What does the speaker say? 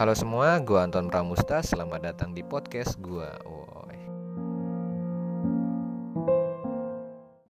Halo semua, gue Anton Pramusta. Selamat datang di podcast gue.